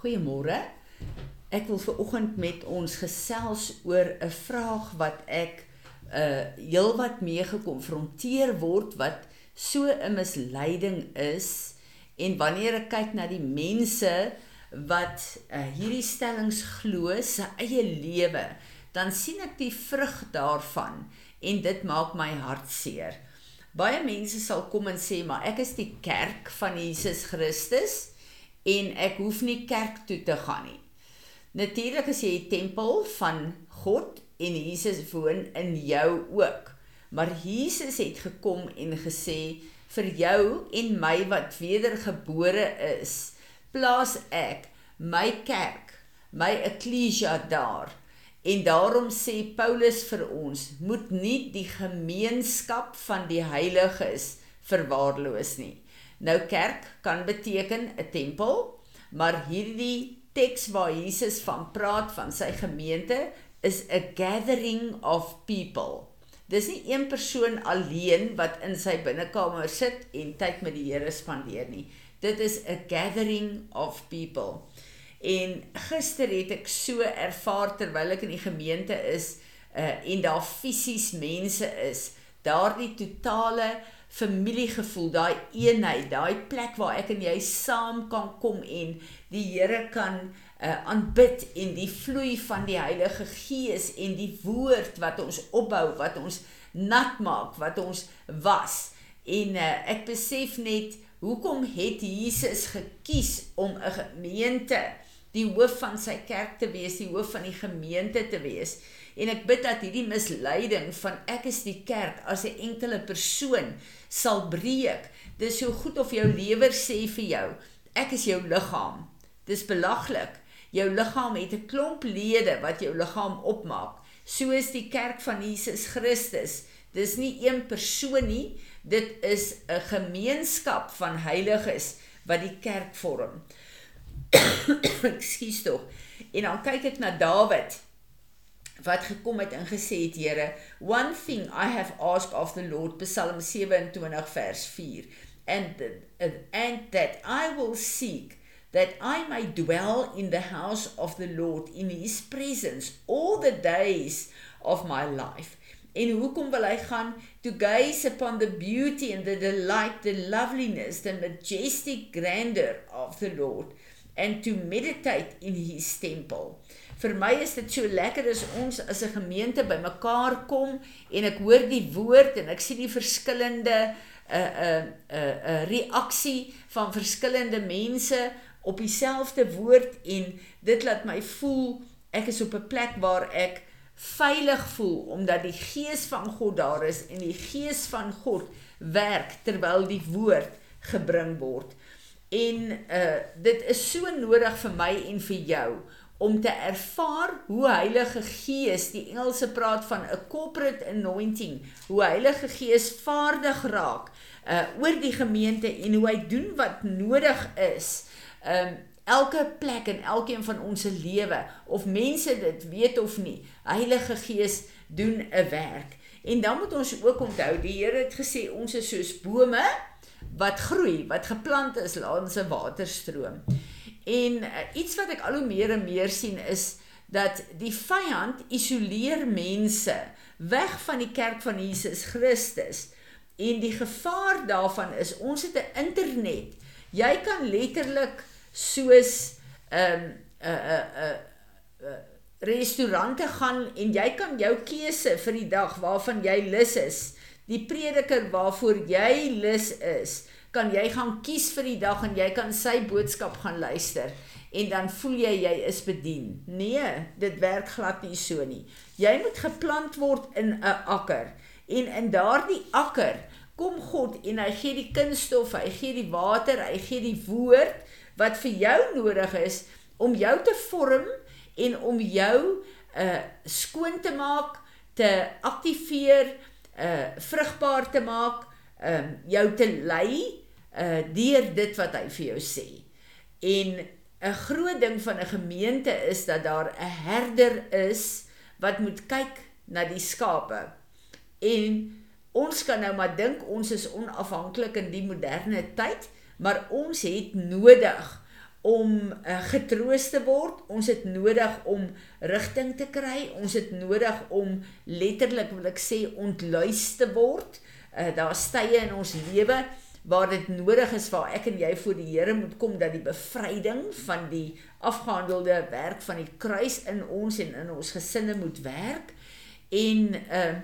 Goeiemôre. Ek wil ver oggend met ons gesels oor 'n vraag wat ek uh heelwat mee gekonfronteer word wat so 'n misleiding is en wanneer ek kyk na die mense wat uh, hierdie stellings glo se eie lewe, dan sien ek die vrug daarvan en dit maak my hart seer. Baie mense sal kom en sê, "Maar ek is die kerk van Jesus Christus." En ek hoef nie kerk toe te gaan nie. Natuurlik as jy 'n tempel van God en Jesus woon in jou ook. Maar Jesus het gekom en gesê vir jou en my wat wedergebore is, plaas ek my kerk, my eklesia daar. En daarom sê Paulus vir ons, moet nie die gemeenskap van die heiliges verwaarloos nie. Nou kerk kan beteken 'n tempel, maar hierdie teks waar Jesus van praat van sy gemeente is a gathering of people. Dis nie een persoon alleen wat in sy binnekamer sit en tyd met die Here spandeer nie. Dit is a gathering of people. En gister het ek so ervaar terwyl ek in die gemeente is uh, en daar fisies mense is, daardie totale familiegevoel, daai eenheid, daai plek waar ek en jy saam kan kom en die Here kan uh, aanbid en die vloei van die Heilige Gees en die woord wat ons opbou, wat ons nat maak, wat ons was. En uh, ek besef net hoekom het Jesus gekies om 'n gemeente die hoof van sy kerk te wees, die hoof van die gemeente te wees. En ek bid dat hierdie misleiding van ek is die kerk as 'n enkele persoon sal breek. Dis so goed of jou lewer sê vir jou, ek is jou liggaam. Dis belaglik. Jou liggaam het 'n klomp lede wat jou liggaam opmaak. So is die kerk van Jesus Christus. Dis nie een persoon nie, dit is 'n gemeenskap van heiliges wat die kerk vorm. Ekskuus tog. En dan kyk ek na Dawid wat gekom het en gesê het Here one thing i have asked of the lord psalm 27 vers 4 and and that i will seek that i may dwell in the house of the lord in his presence all the days of my life. En hoekom wil hy gaan? To gaze upon the beauty and the delight the loveliness the majestic grandeur of the lord and to meditate in his temple vir my is dit so lekker as ons as 'n gemeente bymekaar kom en ek hoor die woord en ek sien die verskillende 'n uh, 'n uh, 'n uh, 'n reaksie van verskillende mense op dieselfde woord en dit laat my voel ek is op 'n plek waar ek veilig voel omdat die gees van God daar is en die gees van God werk terwyl die woord gebring word. En uh dit is so nodig vir my en vir jou om te ervaar hoe Heilige Gees, die Engelse praat van 'n corporate anointing, hoe Heilige Gees vaardig raak uh oor die gemeente en hoe hy doen wat nodig is. Um elke plek en elkeen van ons se lewe of mense dit weet of nie, Heilige Gees doen 'n werk. En dan moet ons ook onthou, die Here het gesê ons is soos bome wat groei, wat geplant is langs 'n waterstroom. En uh, iets wat ek al hoe meer en meer sien is dat die vyand isoleer mense weg van die kerk van Jesus Christus. En die gevaar daarvan is ons het 'n internet. Jy kan letterlik soos 'n um, 'n uh, 'n uh, 'n uh, uh, restaurante gaan en jy kan jou keuse vir die dag waarvan jy lus is. Die prediker waarvoor jy lus is kan jy gaan kies vir die dag en jy kan sy boodskap gaan luister en dan voel jy jy is bedien. Nee, dit werk glad nie so nie. Jy moet geplant word in 'n akker en in daardie akker kom God en hy gee die kunststof, hy gee die water, hy gee die woord wat vir jou nodig is om jou te vorm en om jou uh skoon te maak, te aktiveer, uh vrugbaar te maak, um jou te lei uh deur dit wat hy vir jou sê. En 'n groot ding van 'n gemeente is dat daar 'n herder is wat moet kyk na die skape. En ons kan nou maar dink ons is onafhanklik in die moderne tyd, maar ons het nodig om uh, getroos te word. Ons het nodig om rigting te kry. Ons het nodig om letterlik wil ek sê ontluis te word. Uh, Daar's tye in ons lewe waar dit nodig is waar ek en jy voor die Here moet kom dat die bevryding van die afgehandelde werk van die kruis in ons en in ons gesinne moet werk en uh,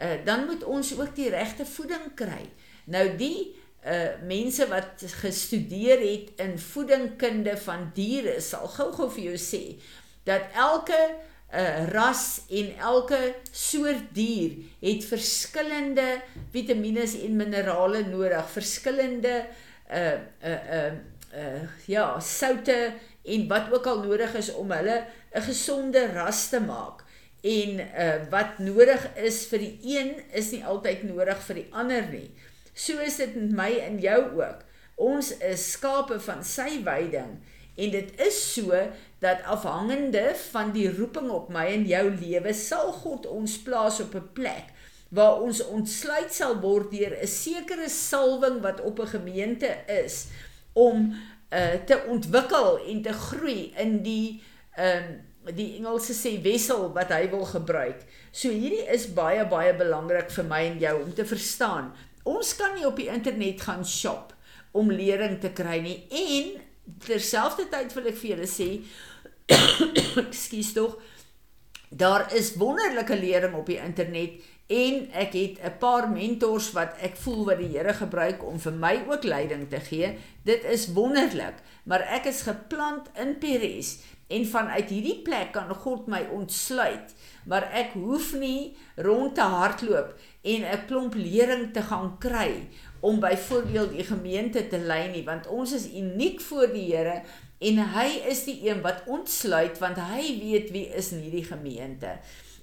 uh dan moet ons ook die regte voeding kry. Nou die uh mense wat gestudeer het in voedingkunde van diere sal gou-gou vir jou sê dat elke uh, ras en elke soort dier het verskillende vitamiene en minerale nodig, verskillende uh uh uh uh ja, soutte en wat ook al nodig is om hulle 'n gesonde ras te maak. En uh wat nodig is vir die een is nie altyd nodig vir die ander nie. So is dit met my en jou ook. Ons is skape van sy weiding en dit is so dat afhangende van die roeping op my en jou lewe sal God ons plaas op 'n plek waar ons ontsluit sal word deur 'n sekere salwing wat op 'n gemeente is om uh te ontwikkel en te groei in die ehm um, die Engelse sê wessel wat hy wil gebruik. So hierdie is baie baie belangrik vir my en jou om te verstaan. Ons kan nie op die internet gaan shop om lering te kry nie en terselfdertyd wil ek vir julle sê ekskuus tog daar is wonderlike lering op die internet en ek het 'n paar mentors wat ek voel wat die Here gebruik om vir my ook leiding te gee. Dit is wonderlik, maar ek is geplant in Peres en vanuit hierdie plek kan God my ontsluit, maar ek hoef nie rond te hardloop en 'n klomp lering te gaan kry om byvoorbeeld die gemeente te lei nie, want ons is uniek voor die Here en hy is die een wat ontsluit want hy weet wie is in hierdie gemeente.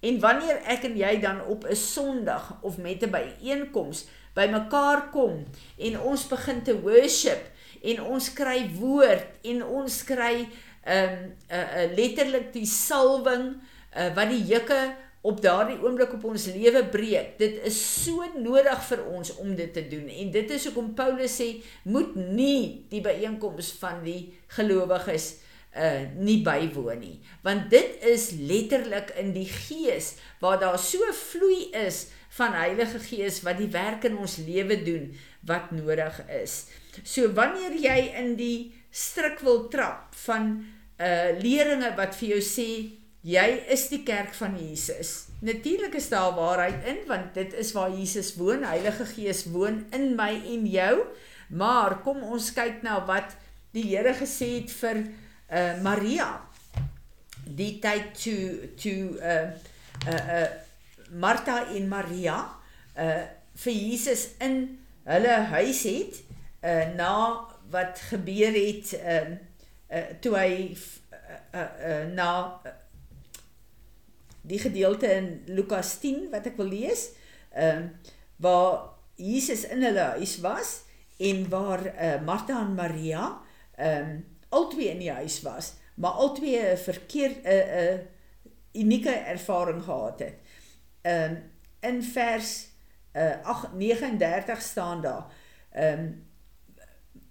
En wanneer ek en jy dan op 'n Sondag of met 'n byeenkoms bymekaar kom en ons begin te worship en ons kry woord en ons kry ehm um, 'n uh, uh, letterlik die salwing uh, wat die juke op daardie oomblik op ons lewe breek. Dit is so nodig vir ons om dit te doen. En dit is hoekom Paulus sê, moet nie die byeenkoms van die gelowiges uh nie bywoon nie. Want dit is letterlik in die gees waar daar so vloei is van Heilige Gees wat die werk in ons lewe doen wat nodig is. So wanneer jy in die stryk wil trap van uh leringe wat vir jou sê Jy is die kerk van Jesus. Natuurlik is daar waarheid in want dit is waar Jesus woon. Heilige Gees woon in my en jou. Maar kom ons kyk na wat die Here gesê het vir uh Maria. Die tyd toe toe uh uh uh Martha en Maria uh vir Jesus in hulle huis het uh na wat gebeur het uh, uh toe hy uh, uh, uh na uh, die gedeelte in Lukas 10 wat ek wil lees, ehm uh, waar Jesus in hulle huis was en waar uh, Martha en Maria ehm um, albei in die huis was, maar albei 'n verkeerd 'n uh, 'n uh, unieke ervaring gehad het. Ehm um, in vers uh, 8 39 staan daar ehm um,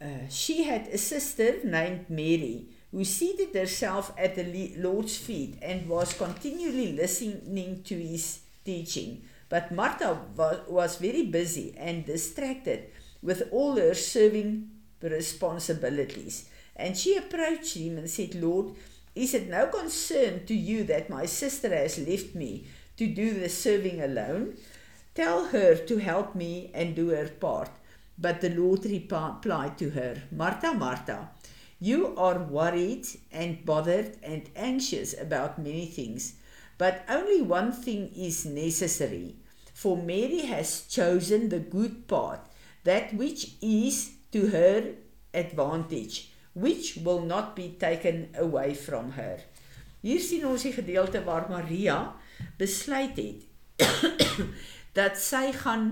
uh, she had a sister named Mary who seated herself at the Lord's feet and was continually listening to his teaching. But Martha was, very busy and distracted with all her serving responsibilities. And she approached him and said, Lord, is it no concern to you that my sister has left me to do the serving alone? Tell her to help me and do her part. But the Lord replied to her, Martha, Martha, You are worried and bothered and anxious about many things, but only one thing is necessary. For Mary has chosen the good part, that which is to her advantage, which will not be taken away from her. Hier sien ons die gedeelte waar Maria besluit het dat sy gaan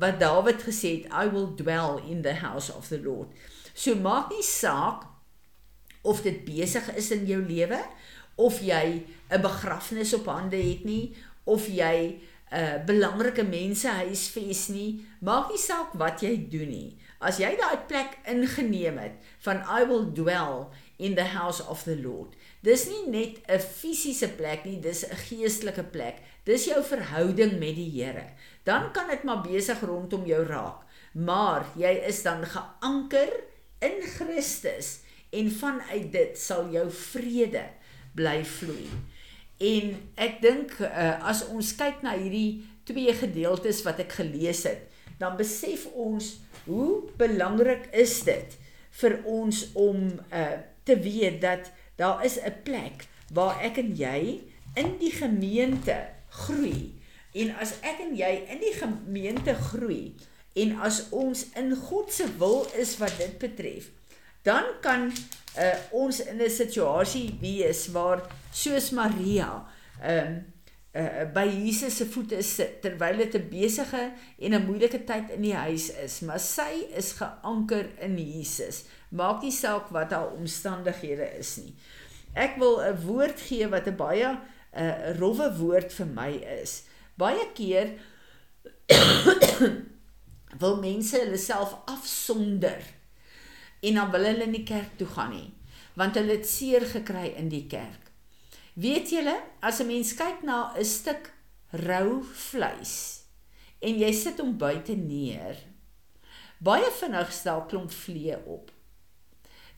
wat Dawid gesê het, I will dwell in the house of the Lord. So maak nie saak of dit besig is in jou lewe of jy 'n begrafnis op hande het nie of jy 'n uh, belangrike mense huisves nie, maak nie saak wat jy doen nie. As jy daai plek ingeneem het van I will dwell in the house of the Lord. Dis nie net 'n fisiese plek nie, dis 'n geestelike plek. Dis jou verhouding met die Here. Dan kan dit maar besig rondom jou raak, maar jy is dan geanker in Christus en vanuit dit sal jou vrede bly vloei. En ek dink uh, as ons kyk na hierdie twee gedeeltes wat ek gelees het, dan besef ons hoe belangrik is dit vir ons om uh, te weet dat daar is 'n plek waar ek en jy in die gemeente groei. En as ek en jy in die gemeente groei en as ons in God se wil is wat dit betref, dan kan uh, ons in 'n situasie wees waar soos Maria ehm um, uh, by Jesus se voete sit terwyl dit 'n besige en 'n moeilike tyd in die huis is, maar sy is geanker in Jesus. Maak nie saak wat haar omstandighede is nie. Ek wil 'n woord gee wat 'n baie 'n uh, rowwe woord vir my is. Baie keer wil mense hulle self afsonder en dan wil hulle nie kerk toe gaan nie want hulle het seer gekry in die kerk. Weet julle, as 'n mens kyk na 'n stuk rou vleis en jy sit hom buite neer, baie vinnig stel klomp vliee op.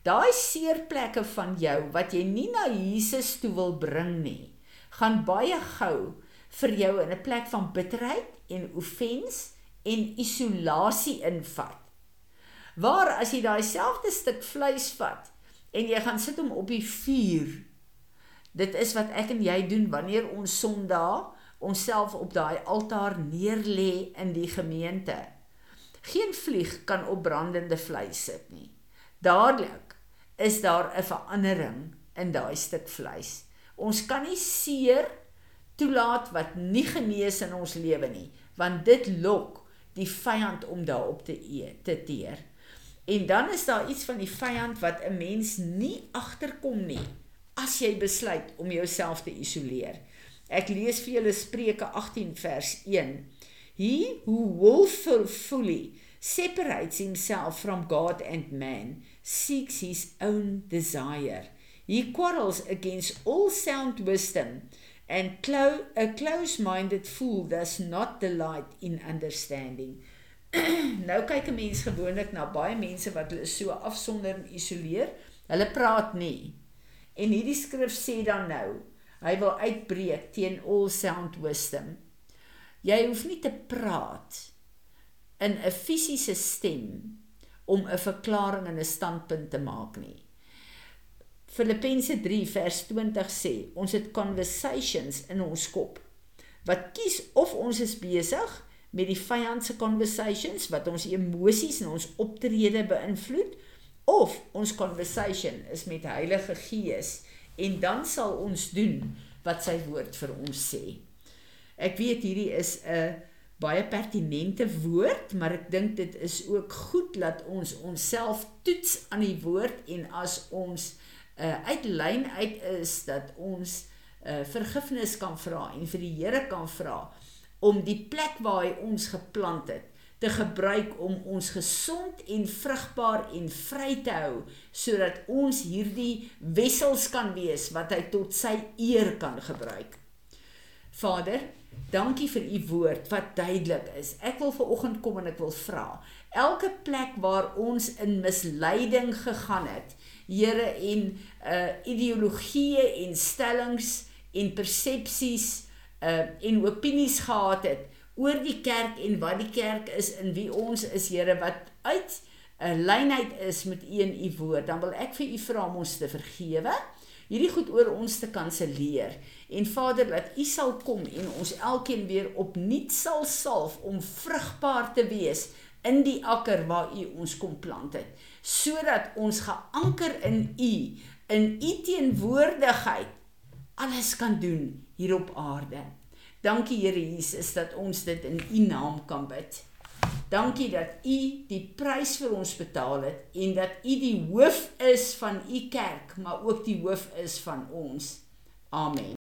Daai seerplekke van jou wat jy nie na Jesus toe wil bring nie, gaan baie gou vir jou in 'n plek van bitterheid en offens en isolasie invat. Waar as jy daai selfde stuk vleis vat en jy gaan sit hom op die vuur. Dit is wat ek en jy doen wanneer ons Sondag onsself op daai altaar neerlê in die gemeente. Geen vlieg kan op brandende vleis sit nie. Dadelik is daar 'n verandering in daai stuk vleis. Ons kan nie seer toelaat wat nie genees in ons lewe nie, want dit lok die vyand om daarop te eet, te teer. En dan is daar iets van die vyand wat 'n mens nie agterkom nie as jy besluit om jouself te isoleer. Ek lees vir julle Spreuke 18 vers 1. He who willfully separates himself from God and man seeks his own desire. He quarrels against all sound wisdom and clo a close-minded fool does not delight in understanding. nou kyk 'n mens gewoonlik na baie mense wat hulle so afsonder en isoleer. Hulle praat nie. En hierdie skrif sê dan nou, hy wil uitbreek teen all sound wisdom. Jy hoef nie te praat in 'n fisiese stem om 'n verklaring en 'n standpunt te maak nie. Filippense 3 vers 20 sê, ons het conversations in ons kop wat kies of ons is besig met die vyand se conversations wat ons emosies en ons optrede beïnvloed of ons conversation is met Heilige Gees en dan sal ons doen wat sy woord vir ons sê. Ek weet hierdie is 'n baie pertinente woord, maar ek dink dit is ook goed dat ons onsself toets aan die woord en as ons uh, uit lyn uit is dat ons uh, vergifnis kan vra en vir die Here kan vra om die plek waar hy ons geplant het te gebruik om ons gesond en vrugbaar en vry te hou sodat ons hierdie wessels kan wees wat hy tot sy eer kan gebruik. Vader, dankie vir u woord wat duidelik is. Ek wil ver oggend kom en ek wil vra, elke plek waar ons in misleiding gegaan het, Here en uh ideologieë en stellings en persepsies uh en opinies gehad het oor die kerk en wat die kerk is en wie ons is Here wat uit 'n uh, lynheid is met u en u woord. Dan wil ek vir u vra om ons te vergewe hierdie goed oor ons te kanselleer. En Vader dat u sal kom en ons elkeen weer opnuut sal salf om vrugbaar te wees in die akker waar u ons kom plant het sodat ons geanker in u in u teenwoordigheid alles kan doen hier op aarde. Dankie Here Jesus dat ons dit in U naam kan bid. Dankie dat U die prys vir ons betaal het en dat U die hoof is van U kerk, maar ook die hoof is van ons. Amen.